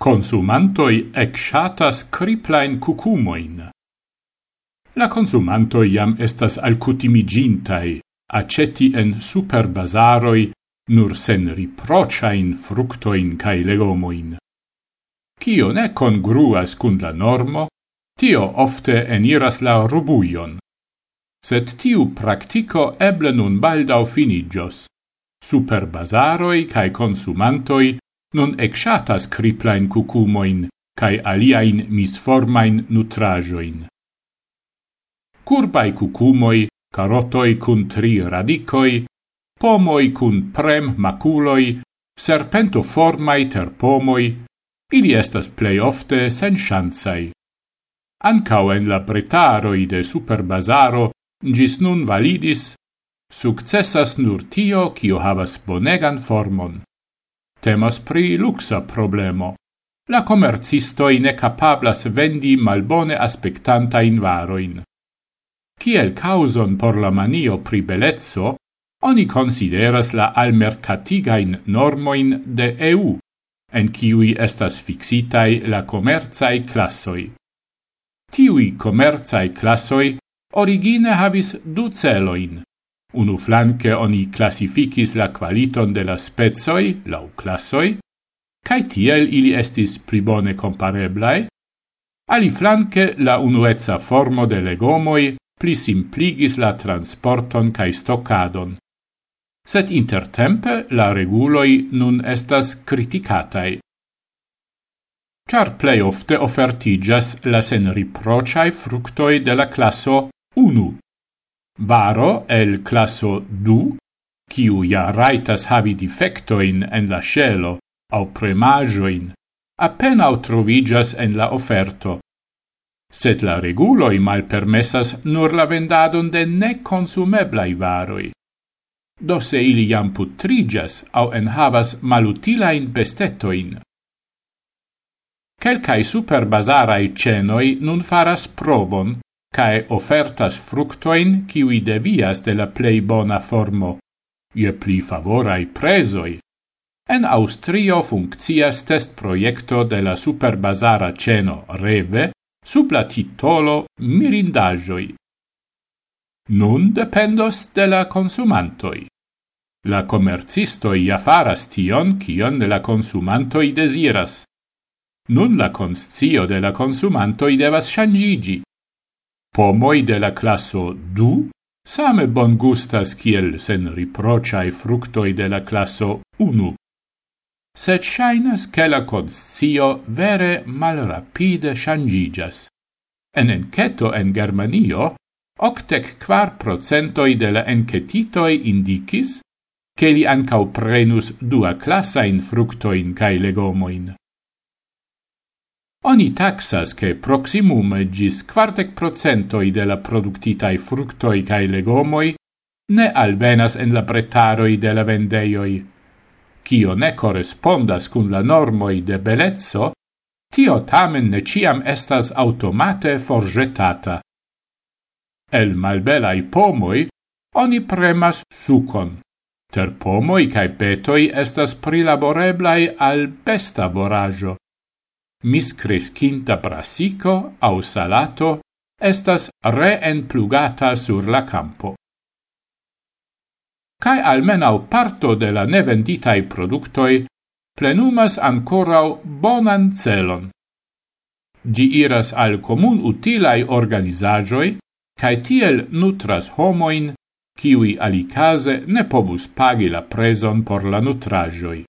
Consumantoi ec shatas criplain cucumoin. La consumantoi jam estas alcutimigintai aceti en superbazaroi nur sen riprociain fructoin cae legomoin. Cio ne congruas cun la normo, tio ofte eniras la rubuion. Sed tiu practico eble nun baldau finigios. Superbazaroi cae consumantoi non exatas criplain cucumoin cae aliain misformain nutrajoin. Curbai cucumoi, carotoi cun tri radicoi, pomoi cun prem maculoi, serpento formai terpomoi, ili estas plei ofte sen chansai. Ancao en la pretaroi de superbazaro gis nun validis, successas nur tio cio havas bonegan formon. Temas pri luxa problemo. La commercistoi ne capablas vendi malbone aspectantain varoin. Ciel causon por la manio pri bellezzo, oni consideras la almercatigain normoin de EU, en ciui estas fixitai la commerzae classoi. Tiui commerzae classoi origine havis du celoin. Unu flanque oni classificis la qualiton de la spezoi, lau classoi, cae tiel ili estis pribone compareblae, ali flanque la unuezza formo de legomoi pli simpligis la transporton cae stoccadon. Sed intertempe la reguloi nun estas criticatae. Char plei ofte offertigas la sen riprociae fructoi de la classo 1, Varo el classo du, quiu ja raitas havi defectoin en la scelo au premagioin, appenao trovigas en la offerto. Sed la reguloi malpermessas nur la vendadon de ne consumeblai varoi. Do se ili jam putrigas au en havas malutilain bestetoin. Quelcae superbazarai cenoi nun faras provon cae ofertas fructoin qui devias de la plei bona formo, ie pli favorai presoi. En Austrio funccias test proiecto de la superbazara ceno Reve sub la titolo Mirindagioi. Nun dependos de la consumantoi. La commercistoi ja faras tion, de la consumantoi desiras. Nun la conscio de la consumantoi devas changigi. Pomoi de la classo du same bon gustas kiel sen riprociae fructoi de la classo unu. Sed shainas che la conscio vere mal rapide shangigas. En enceto en Germanio, octec quar procentoi de la encetitoi indicis che li ancau prenus dua classain fructoin cae legomoin. Oni taxas che proximum gis quartec procentoi de la productitai fructoi cae legomoi ne alvenas en la pretaroi de la vendeioi. Cio ne correspondas cun la normoi de belezzo, tio tamen ne ciam estas automate forgetata. El malbelai pomoi oni premas sucon. Ter pomoi cae petoi estas prilaboreblai al besta voraggio miscrescinta brasico au salato estas reenplugata sur la campo. Cai almenau parto de la nevenditai productoi plenumas ancorau bonan celon. Gi iras al comun utilai organizajoi, cae tiel nutras homoin, kiwi alicase ne povus pagi la preson por la nutrajoi.